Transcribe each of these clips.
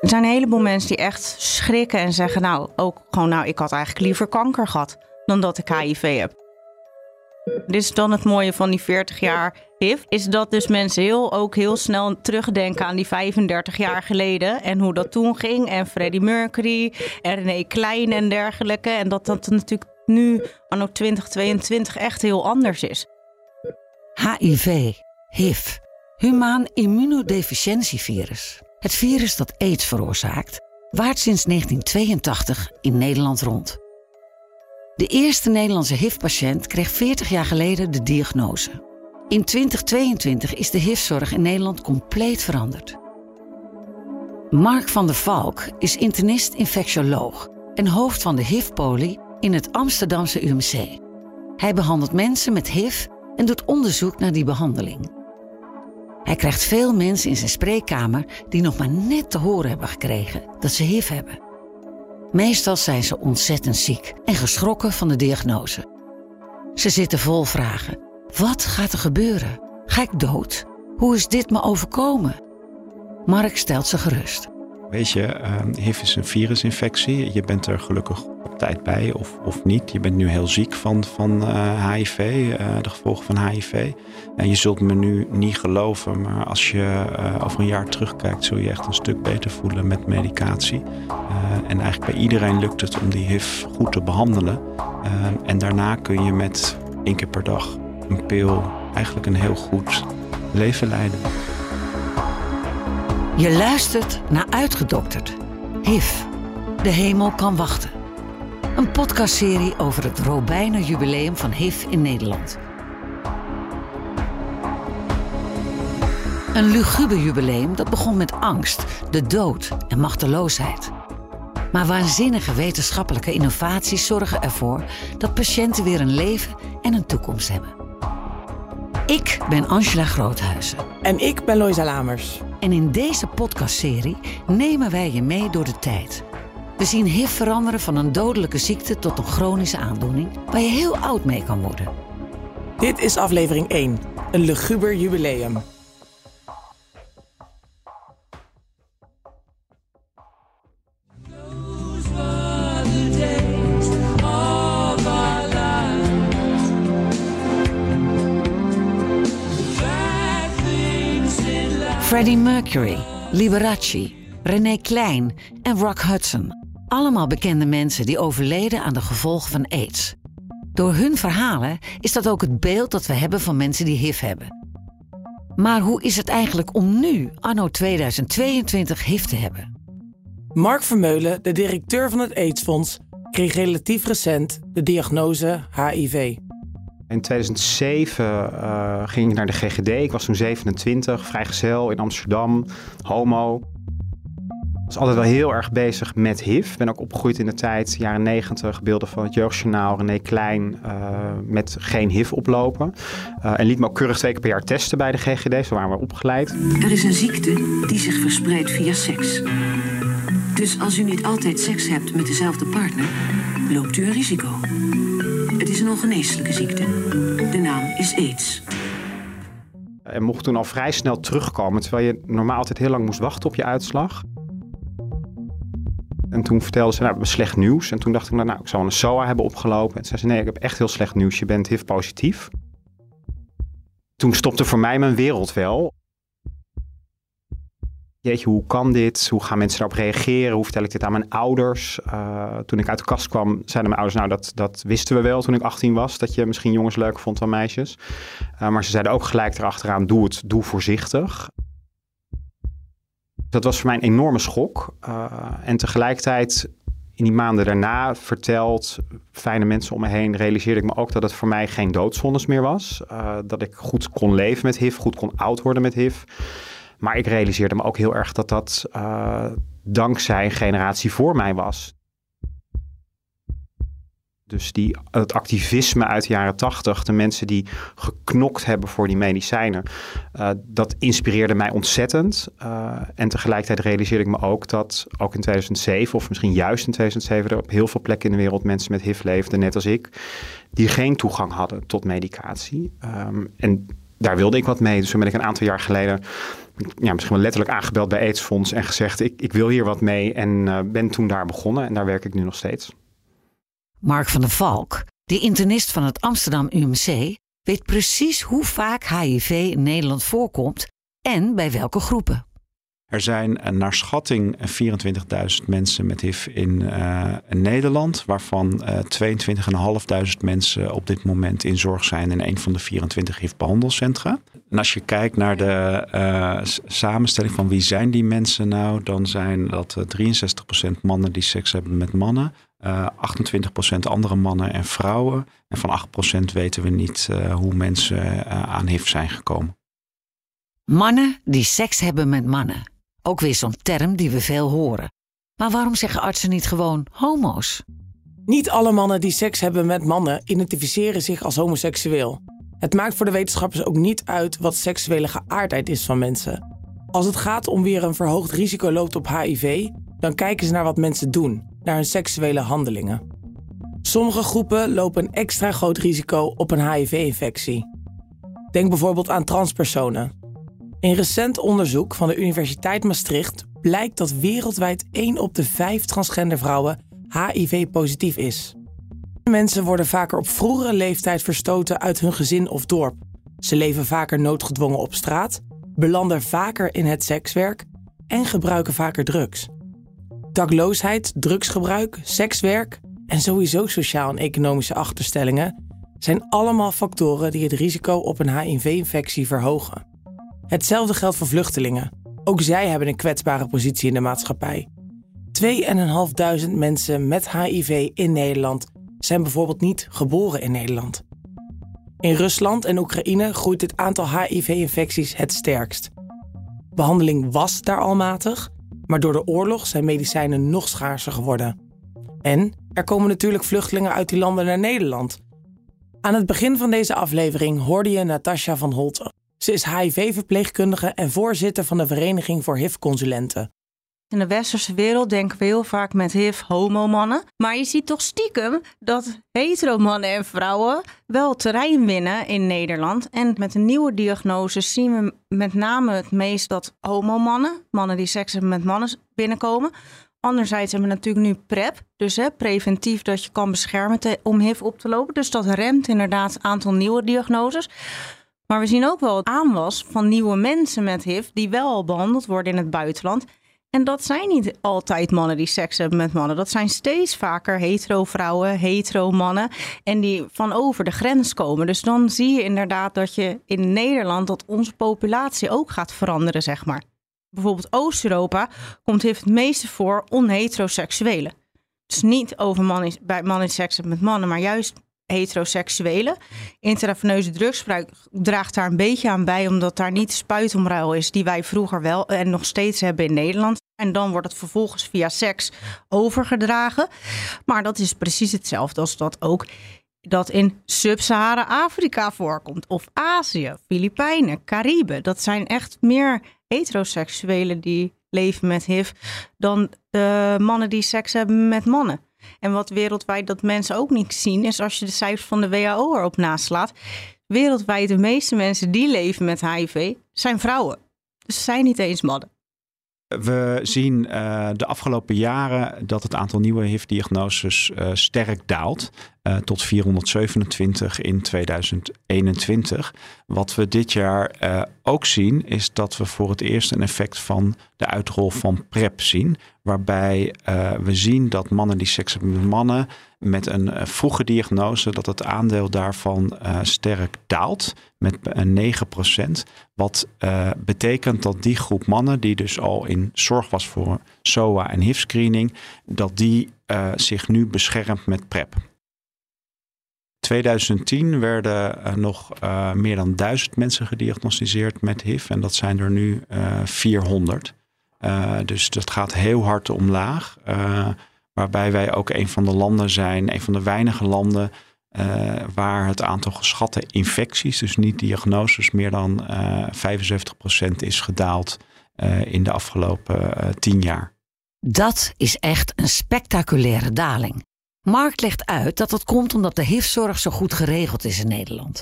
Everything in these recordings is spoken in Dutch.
Er zijn een heleboel mensen die echt schrikken en zeggen: Nou, ook gewoon, nou, ik had eigenlijk liever kanker gehad dan dat ik HIV heb. Dit is dan het mooie van die 40 jaar HIV, is dat dus mensen heel, ook heel snel terugdenken aan die 35 jaar geleden en hoe dat toen ging. En Freddie Mercury en René Klein en dergelijke. En dat dat natuurlijk nu, anno 2022, echt heel anders is. HIV, HIV, humaan immunodeficiëntievirus. Het virus dat aids veroorzaakt, waart sinds 1982 in Nederland rond. De eerste Nederlandse HIV-patiënt kreeg 40 jaar geleden de diagnose. In 2022 is de HIV-zorg in Nederland compleet veranderd. Mark van der Valk is internist-infectioloog en hoofd van de HIV-poli in het Amsterdamse UMC. Hij behandelt mensen met HIV en doet onderzoek naar die behandeling. Hij krijgt veel mensen in zijn spreekkamer die nog maar net te horen hebben gekregen dat ze HIV hebben. Meestal zijn ze ontzettend ziek en geschrokken van de diagnose. Ze zitten vol vragen. Wat gaat er gebeuren? Ga ik dood? Hoe is dit me overkomen? Mark stelt ze gerust. Weet je, HIV is een virusinfectie. Je bent er gelukkig op tijd bij of, of niet. Je bent nu heel ziek van, van HIV, uh, de gevolgen van HIV. En je zult me nu niet geloven, maar als je uh, over een jaar terugkijkt, zul je echt een stuk beter voelen met medicatie. En eigenlijk bij iedereen lukt het om die HIV goed te behandelen. en daarna kun je met één keer per dag een pil eigenlijk een heel goed leven leiden. Je luistert naar Uitgedokterd. HIV. De hemel kan wachten. Een podcastserie over het Robijner jubileum van HIV in Nederland. Een luguber jubileum dat begon met angst, de dood en machteloosheid. Maar waanzinnige wetenschappelijke innovaties zorgen ervoor dat patiënten weer een leven en een toekomst hebben. Ik ben Angela Groothuizen. En ik ben Loisa Lamers. En in deze podcastserie nemen wij je mee door de tijd. We zien HIV veranderen van een dodelijke ziekte tot een chronische aandoening waar je heel oud mee kan worden. Dit is aflevering 1, een luguber jubileum. Freddie Mercury, Liberace, René Klein en Rock Hudson. Allemaal bekende mensen die overleden aan de gevolgen van AIDS. Door hun verhalen is dat ook het beeld dat we hebben van mensen die HIV hebben. Maar hoe is het eigenlijk om nu, anno 2022, HIV te hebben? Mark Vermeulen, de directeur van het AIDS-fonds, kreeg relatief recent de diagnose HIV. In 2007 uh, ging ik naar de GGD. Ik was toen 27, vrijgezel in Amsterdam, homo. Ik was altijd wel heel erg bezig met HIV. Ben ook opgegroeid in de tijd, jaren 90, beelden van het Jeugdjournaal, René Klein, uh, met geen HIV oplopen. Uh, en liet me ook keurig twee keer per jaar testen bij de GGD, zo waren we opgeleid. Er is een ziekte die zich verspreidt via seks. Dus als u niet altijd seks hebt met dezelfde partner, loopt u een risico. Het is een ongeneeslijke ziekte. De naam is AIDS. En mocht toen al vrij snel terugkomen, terwijl je normaal altijd heel lang moest wachten op je uitslag. En toen vertelde ze, nou, we hebben slecht nieuws. En toen dacht ik, nou, nou ik zou een SOA hebben opgelopen. En zei ze, nee, ik heb echt heel slecht nieuws. Je bent HIV-positief. Toen stopte voor mij mijn wereld wel. Jeetje, hoe kan dit? Hoe gaan mensen daarop reageren? Hoe vertel ik dit aan mijn ouders? Uh, toen ik uit de kast kwam, zeiden mijn ouders, nou dat, dat wisten we wel toen ik 18 was. Dat je misschien jongens leuker vond dan meisjes. Uh, maar ze zeiden ook gelijk erachteraan, doe het, doe voorzichtig. Dat was voor mij een enorme schok. Uh, en tegelijkertijd in die maanden daarna verteld, fijne mensen om me heen, realiseerde ik me ook dat het voor mij geen doodzondes meer was. Dat ik goed kon leven met HIV, goed kon oud worden met HIV. Maar ik realiseerde me ook heel erg dat dat uh, dankzij een generatie voor mij was. Dus die, het activisme uit de jaren tachtig, de mensen die geknokt hebben voor die medicijnen, uh, dat inspireerde mij ontzettend. Uh, en tegelijkertijd realiseerde ik me ook dat ook in 2007, of misschien juist in 2007, er op heel veel plekken in de wereld mensen met HIV leefden, net als ik, die geen toegang hadden tot medicatie. Um, en daar wilde ik wat mee. Dus toen ben ik een aantal jaar geleden ja, misschien wel letterlijk aangebeld bij AIDS-fonds en gezegd: ik, ik wil hier wat mee. En ben toen daar begonnen en daar werk ik nu nog steeds. Mark van der Valk, de internist van het Amsterdam UMC, weet precies hoe vaak HIV in Nederland voorkomt en bij welke groepen. Er zijn eh, naar schatting 24.000 mensen met HIV in, uh, Nederland, waarvan uh, 22.500 mensen op dit moment in zorg zijn in een van de 24 HIV-behandelcentra. En als je kijkt naar de samenstelling van wie zijn die mensen nou, dan zijn dat 63% mannen die seks hebben met mannen, uh, 28% andere mannen en vrouwen. En van 8% weten we niet hoe mensen aan HIV zijn gekomen. Mannen die seks hebben met mannen. Ook weer zo'n term die we veel horen. Maar waarom zeggen artsen niet gewoon homo's? Niet alle mannen die seks hebben met mannen identificeren zich als homoseksueel. Het maakt voor de wetenschappers ook niet uit wat seksuele geaardheid is van mensen. Als het gaat om wie er een verhoogd risico loopt op HIV, dan kijken ze naar wat mensen doen, naar hun seksuele handelingen. Sommige groepen lopen een extra groot risico op een HIV-infectie. Denk bijvoorbeeld aan transpersonen. In recent onderzoek van de Universiteit Maastricht blijkt dat wereldwijd 1 op de 5 transgender vrouwen HIV-positief is. Mensen worden vaker op vroegere leeftijd verstoten uit hun gezin of dorp. Ze leven vaker noodgedwongen op straat, belanden vaker in het sekswerk en gebruiken vaker drugs. Dakloosheid, drugsgebruik, sekswerk en sowieso sociaal en economische achterstellingen zijn allemaal factoren die het risico op een HIV-infectie verhogen. Hetzelfde geldt voor vluchtelingen. Ook zij hebben een kwetsbare positie in de maatschappij. 2.500 mensen met HIV in Nederland zijn bijvoorbeeld niet geboren in Nederland. In Rusland en Oekraïne groeit het aantal HIV-infecties het sterkst. Behandeling was daar al matig, maar door de oorlog zijn medicijnen nog schaarser geworden. En er komen natuurlijk vluchtelingen uit die landen naar Nederland. Aan het begin van deze aflevering hoorde je Natasja van Holten. Ze is HIV-verpleegkundige en voorzitter van de Vereniging voor HIV-consulenten. In de westerse wereld denken we heel vaak met HIV homo-mannen. Maar je ziet toch stiekem dat hetero-mannen en vrouwen wel terrein winnen in Nederland. En met de nieuwe diagnose zien we met name het meest dat homo-mannen, mannen die seks hebben met mannen, binnenkomen. Anderzijds hebben we natuurlijk nu PrEP, dus hè, preventief dat je kan beschermen om HIV op te lopen. Dus dat remt inderdaad het aantal nieuwe diagnoses. Maar we zien ook wel het aanwas van nieuwe mensen met HIV die wel al behandeld worden in het buitenland. En dat zijn niet altijd mannen die seks hebben met mannen. Dat zijn steeds vaker hetero vrouwen, hetero mannen. En die van over de grens komen. Dus dan zie je inderdaad dat je in Nederland, dat onze populatie ook gaat veranderen, zeg maar. Bijvoorbeeld Oost-Europa komt heeft het meeste voor onheteroseksuelen. Dus niet over mannen, bij mannen die seks hebben met mannen, maar juist heteroseksuelen. Intraveneuze drugsgebruik draagt daar een beetje aan bij, omdat daar niet spuitomruil is die wij vroeger wel en nog steeds hebben in Nederland. En dan wordt het vervolgens via seks overgedragen. Maar dat is precies hetzelfde als dat ook dat in Sub-Sahara-Afrika voorkomt. Of Azië, Filipijnen, Cariben. Dat zijn echt meer heteroseksuelen die leven met HIV dan de mannen die seks hebben met mannen. En wat wereldwijd dat mensen ook niet zien, is als je de cijfers van de WHO erop naslaat. Wereldwijd de meeste mensen die leven met HIV zijn vrouwen. Dus zijn niet eens mannen. We zien uh, de afgelopen jaren dat het aantal nieuwe HIV-diagnoses uh, sterk daalt. Uh, tot 427 in 2021. Wat we dit jaar ook zien, is dat we voor het eerst een effect van de uitrol van PrEP zien. Waarbij we zien dat mannen die seks hebben met mannen met een vroege diagnose, dat het aandeel daarvan sterk daalt met 9%. Wat betekent dat die groep mannen, die dus al in zorg was voor SOA en HIV-screening, dat die zich nu beschermt met PrEP. 2010 werden er nog uh, meer dan duizend mensen gediagnosticeerd met HIV en dat zijn er nu uh, 400. Uh, dus dat gaat heel hard omlaag. Waarbij wij ook een van de landen zijn, een van de weinige landen waar het aantal geschatte infecties, dus niet diagnoses, meer dan 75% is gedaald in de afgelopen 10 jaar. Dat is echt een spectaculaire daling. Mark legt uit dat dat komt omdat de HIV-zorg zo goed geregeld is in Nederland.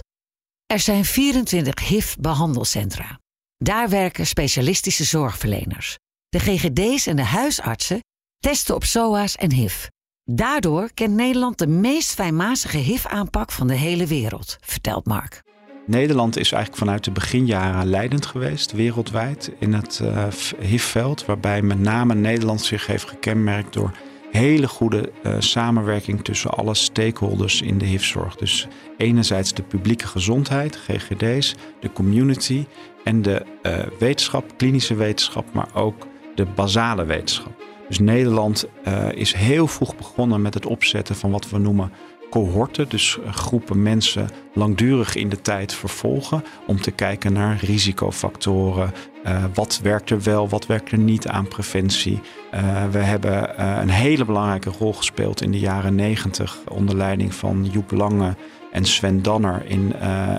Er zijn 24 HIV-behandelcentra. Daar werken specialistische zorgverleners. De GGD's en de huisartsen testen op SOA's en HIV. Daardoor kent Nederland de meest fijnmazige HIV-aanpak van de hele wereld, vertelt Mark. Nederland is eigenlijk vanuit de beginjaren leidend geweest, wereldwijd, in het uh, HIV-veld. Waarbij met name Nederland zich heeft gekenmerkt door hele goede uh, samenwerking tussen alle stakeholders in de HIV-zorg. Dus enerzijds de publieke gezondheid, GGD's, de community en de uh, wetenschap, klinische wetenschap, maar ook de basale wetenschap. Dus Nederland uh, is heel vroeg begonnen met het opzetten van wat we noemen cohorten, dus groepen mensen langdurig in de tijd vervolgen om te kijken naar risicofactoren. Uh, wat werkt er wel, wat werkt er niet aan preventie. Uh, we hebben een hele belangrijke rol gespeeld in de jaren negentig onder leiding van Joep Lange en Sven Danner in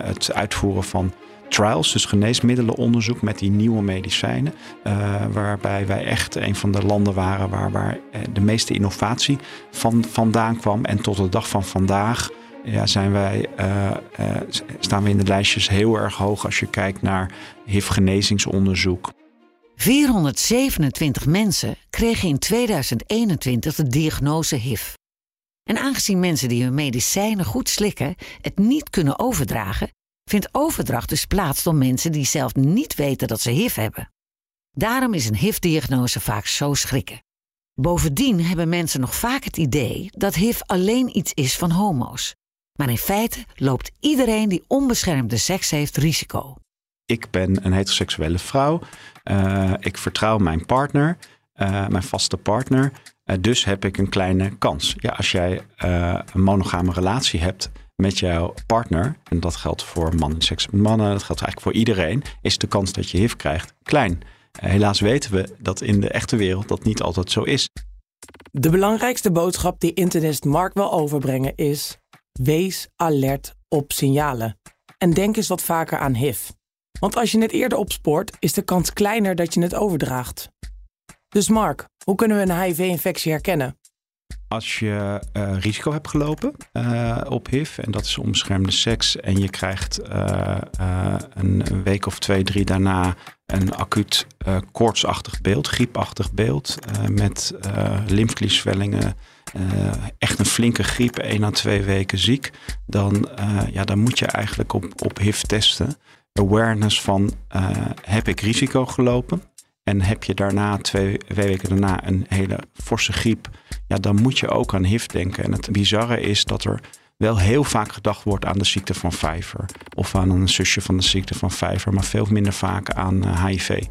het uitvoeren van trials, dus geneesmiddelenonderzoek met die nieuwe medicijnen. Uh, waarbij wij echt een van de landen waren waar, waar de meeste innovatie van, vandaan kwam. En tot de dag van vandaag ja, zijn wij, uh, staan we in de lijstjes heel erg hoog als je kijkt naar HIV-genezingsonderzoek. 427 mensen kregen in 2021 de diagnose HIV. En aangezien mensen die hun medicijnen goed slikken het niet kunnen overdragen, vindt overdracht dus plaats door mensen die zelf niet weten dat ze HIV hebben. Daarom is een HIV-diagnose vaak zo schrikken. Bovendien hebben mensen nog vaak het idee dat HIV alleen iets is van homo's. Maar in feite loopt iedereen die onbeschermde seks heeft risico. Ik ben een heteroseksuele vrouw. Uh, ik vertrouw mijn partner, uh, mijn vaste partner. Uh, dus heb ik een kleine kans. Ja, als jij een monogame relatie hebt, met jouw partner, en dat geldt voor mannen seks met mannen, dat geldt eigenlijk voor iedereen, is de kans dat je HIV krijgt klein. Uh, helaas weten we dat in de echte wereld dat niet altijd zo is. De belangrijkste boodschap die internist Mark wil overbrengen is: wees alert op signalen. En denk eens wat vaker aan HIV. Want als je het eerder opspoort, is de kans kleiner dat je het overdraagt. Dus Mark, hoe kunnen we een HIV-infectie herkennen? Als je uh, risico hebt gelopen uh, op HIV, en dat is onbeschermde seks, en je krijgt uh, een week of twee, drie daarna een acuut koortsachtig beeld, griepachtig beeld, met lymfkliesvellingen, echt een flinke griep, één à twee weken ziek, dan, ja, dan moet je eigenlijk op, op HIV testen. Awareness van heb ik risico gelopen? En heb je daarna, twee, weken daarna, een hele forse griep, ja, dan moet je ook aan HIV denken. En het bizarre is dat er wel heel vaak gedacht wordt aan de ziekte van Vijver. Of aan een zusje van de ziekte van Vijver, maar veel minder vaak aan HIV.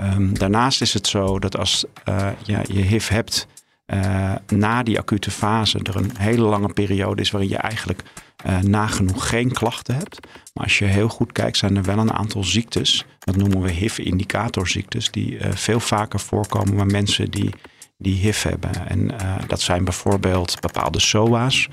Um, daarnaast is het zo dat als uh, ja, je HIV hebt uh, na die acute fase, er een hele lange periode is waarin je eigenlijk uh, nagenoeg geen klachten hebt. Maar als je heel goed kijkt, zijn er wel een aantal ziektes, dat noemen we HIV-indicatorziektes, die uh, veel vaker voorkomen bij mensen die, die HIV hebben. En uh, dat zijn bijvoorbeeld bepaalde SOA's,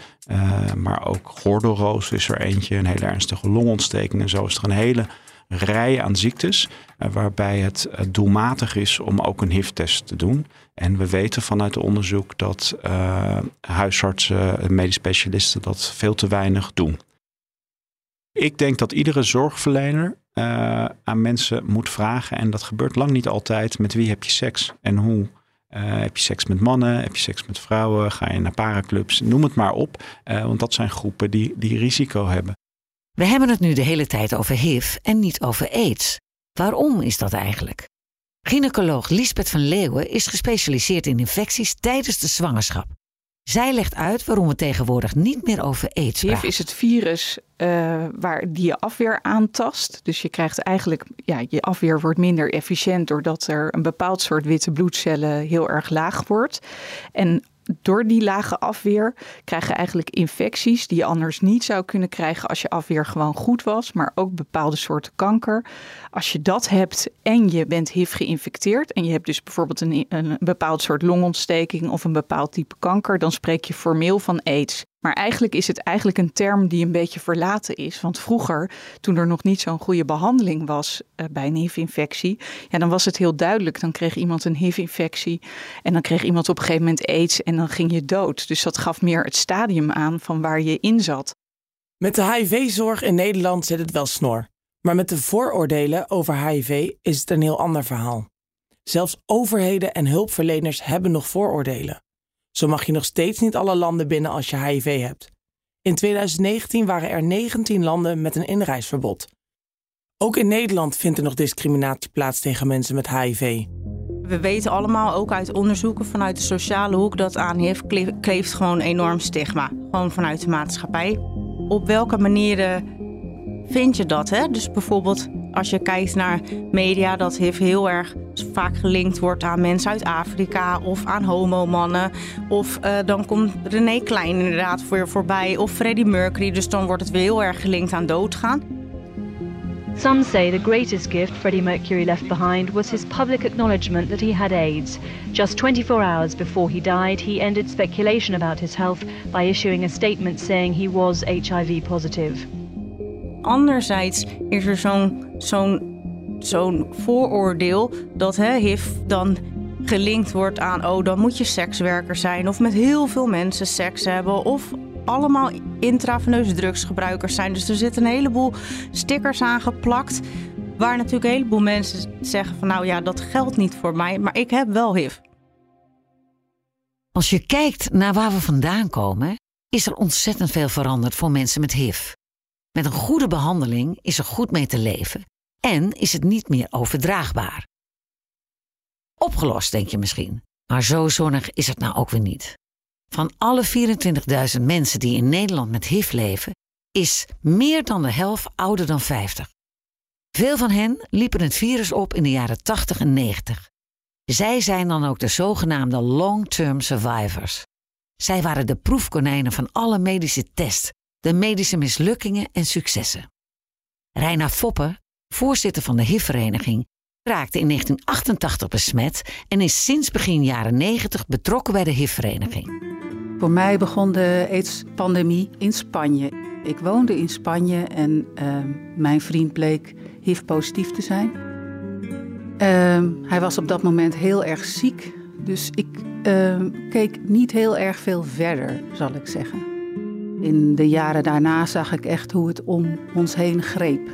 maar ook gordelroos is er eentje, een hele ernstige longontsteking en zo is er een hele rij aan ziektes waarbij het doelmatig is om ook een HIV-test te doen. En we weten vanuit onderzoek dat uh, huisartsen en medisch specialisten dat veel te weinig doen. Ik denk dat iedere zorgverlener aan mensen moet vragen, en dat gebeurt lang niet altijd, met wie heb je seks en hoe. Heb je seks met mannen? Heb je seks met vrouwen? Ga je naar paraclubs? Noem het maar op. Uh, want dat zijn groepen die, die risico hebben. We hebben het nu de hele tijd over HIV en niet over AIDS. Waarom is dat eigenlijk? Gynaecoloog Liesbeth van Leeuwen is gespecialiseerd in infecties tijdens de zwangerschap. Zij legt uit waarom we tegenwoordig niet meer over aids praten. HIV is het virus uh, waar die je afweer aantast. Dus je krijgt eigenlijk, ja, je afweer wordt minder efficiënt doordat er een bepaald soort witte bloedcellen heel erg laag wordt. En door die lage afweer krijg je eigenlijk infecties die je anders niet zou kunnen krijgen als je afweer gewoon goed was, maar ook bepaalde soorten kanker. Als je dat hebt en je bent HIV geïnfecteerd en je hebt dus bijvoorbeeld een, een bepaald soort longontsteking of een bepaald type kanker, dan spreek je formeel van AIDS. Maar eigenlijk is het eigenlijk een term die een beetje verlaten is. Want vroeger, toen er nog niet zo'n goede behandeling was uh, bij een HIV-infectie, ja, dan was het heel duidelijk. Dan kreeg iemand een HIV-infectie en dan kreeg iemand op een gegeven moment AIDS en dan ging je dood. Dus dat gaf meer het stadium aan van waar je in zat. Met de HIV-zorg in Nederland zit het wel snor. Maar met de vooroordelen over HIV is het een heel ander verhaal. Zelfs overheden en hulpverleners hebben nog vooroordelen. Zo mag je nog steeds niet alle landen binnen als je HIV hebt. In 2019 waren er 19 landen met een inreisverbod. Ook in Nederland vindt er nog discriminatie plaats tegen mensen met HIV. We weten allemaal, ook uit onderzoeken vanuit de sociale hoek, dat aan HIV kleeft gewoon enorm stigma. Gewoon vanuit de maatschappij. Op welke manieren vind je dat? Hè? Dus bijvoorbeeld als je kijkt naar media, dat HIV heel erg vaak gelinkt wordt aan mensen uit Afrika of aan homomannen. Of uh, dan komt René Klein inderdaad je voorbij of Freddie Mercury. Dus dan wordt het weer heel erg gelinkt aan doodgaan. Some say the greatest gift Freddie Mercury left behind was his public acknowledgement that he had AIDS. Just 24 hours before he died, he ended speculation about his health by issuing a statement saying he was HIV positive. Anderzijds is er zo'n zo'n zo'n vooroordeel dat hè, HIV dan gelinkt wordt aan, oh, dan moet je sekswerker zijn of met heel veel mensen seks hebben of allemaal intraveneuze drugsgebruikers zijn. Dus er zitten een heleboel stickers aan geplakt. Waar natuurlijk een heleboel mensen zeggen van nou ja, dat geldt niet voor mij, maar ik heb wel HIV. Als je kijkt naar waar we vandaan komen, is er ontzettend veel veranderd voor mensen met HIV. Met een goede behandeling is er goed mee te leven en is het niet meer overdraagbaar. Opgelost, denk je misschien, maar zo zonnig is het nou ook weer niet. Van alle 24.000 mensen die in Nederland met HIV leven, is meer dan de helft ouder dan 50. Veel van hen liepen het virus op in de jaren 80 en 90. Zij zijn dan ook de zogenaamde long-term survivors. Zij waren de proefkonijnen van alle medische tests, de medische mislukkingen en successen. Reina Foppe, voorzitter van de HIV-vereniging, raakte in 1988 besmet en is sinds begin jaren 90 betrokken bij de HIV-vereniging. Voor mij begon de AIDS-pandemie in Spanje. Ik woonde in Spanje en ehm, mijn vriend bleek HIV-positief te zijn. Ehm, hij was op dat moment heel erg ziek, dus ik ehm, keek niet heel erg veel verder, zal ik zeggen. In de jaren daarna zag ik echt hoe het om ons heen greep.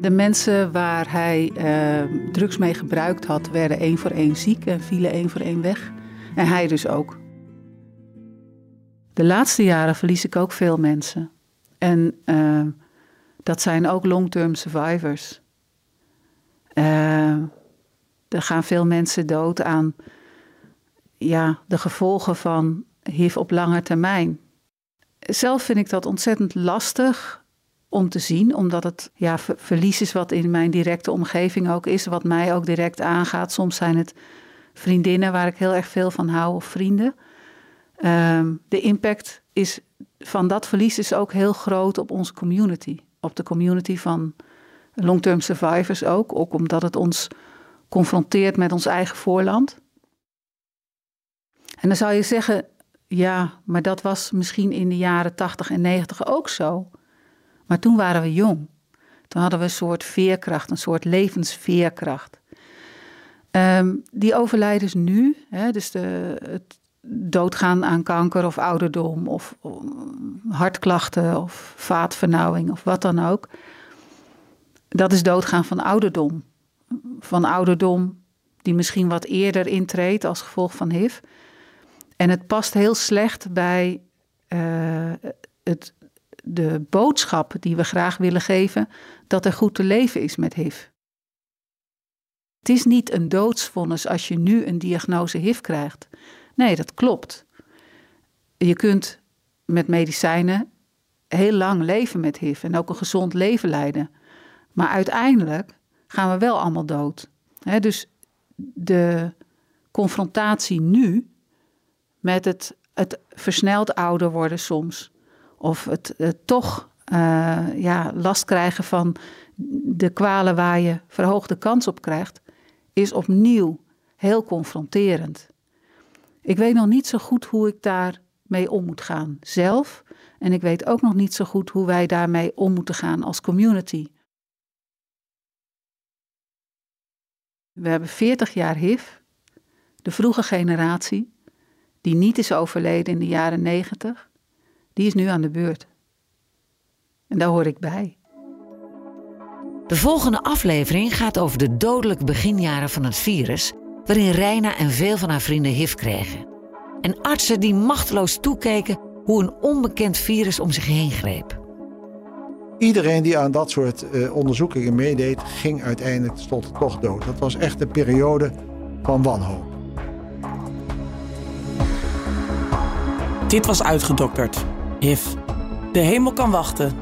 De mensen waar hij drugs mee gebruikt had, werden één voor één ziek en vielen één voor één weg. En hij dus ook. De laatste jaren verlies ik ook veel mensen. En uh, dat zijn ook long-term survivors. Uh, er gaan veel mensen dood aan ja, de gevolgen van HIV op lange termijn. Zelf vind ik dat ontzettend lastig om te zien, omdat het ja, verlies is wat in mijn directe omgeving ook is, wat mij ook direct aangaat. Soms zijn het vriendinnen waar ik heel erg veel van hou of vrienden. Ehm, de impact is, van dat verlies is ook heel groot op onze community. Op de community van long-term survivors ook. Ook omdat het ons confronteert met ons eigen voorland. En dan zou je zeggen, ja, maar dat was misschien in de jaren 80 en 90 ook zo. Maar toen waren we jong. Toen hadden we een soort veerkracht, een soort levensveerkracht. Um, die overlijdens nu, hè, dus de, het, doodgaan aan kanker of ouderdom of hartklachten of vaatvernauwing of wat dan ook. Dat is doodgaan van ouderdom. Van ouderdom die misschien wat eerder intreedt als gevolg van HIV. En het past heel slecht bij uh, het, de boodschap die we graag willen geven dat er goed te leven is met HIV. Het is niet een doodsvonnis als je nu een diagnose HIV krijgt. Nee, dat klopt. Je kunt met medicijnen heel lang leven met HIV en ook een gezond leven leiden. Maar uiteindelijk gaan we wel allemaal dood. dus de confrontatie nu met het, het versneld ouder worden soms, of het, toch uh, ja, last krijgen van de kwalen waar je verhoogde kans op krijgt, is opnieuw heel confronterend. Ik weet nog niet zo goed hoe ik daarmee om moet gaan zelf. En ik weet ook nog niet zo goed hoe wij daarmee om moeten gaan als community. We hebben 40 jaar HIV, de vroege generatie, die niet is overleden in de jaren 90, die is nu aan de beurt. En daar hoor ik bij. De volgende aflevering gaat over de dodelijke beginjaren van het virus, waarin Reina en veel van haar vrienden HIV kregen. En artsen die machteloos toekeken hoe een onbekend virus om zich heen greep. Iedereen die aan dat soort uh, onderzoekingen meedeed, ging uiteindelijk tot toch dood. Dat was echt een periode van wanhoop. Dit was uitgedokterd. HIV. De hemel kan wachten.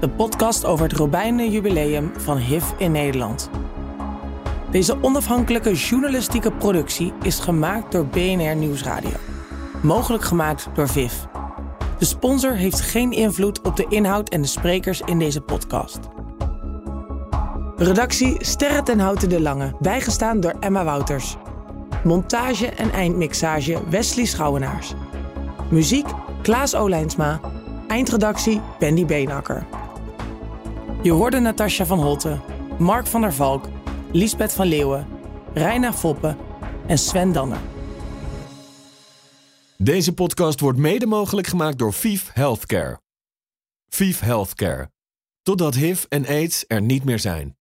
De podcast over het Robijnen jubileum van HIV in Nederland. Deze onafhankelijke journalistieke productie is gemaakt door BNR Nieuwsradio. Mogelijk gemaakt door VIV. De sponsor heeft geen invloed op de inhoud en de sprekers in deze podcast. Redactie Sterre ten Houten de Lange, bijgestaan door Emma Wouters. Montage en eindmixage Wesley Schouwenaars. Muziek Klaas Olijnsma. Eindredactie Bendy Beenakker. Je hoorde Natasja van Holte, Mark van der Valk, Liesbeth van Leeuwen, Reina Foppe en Sven Danner. Deze podcast wordt mede mogelijk gemaakt door VIF Healthcare. VIF Healthcare. Totdat HIV en AIDS er niet meer zijn.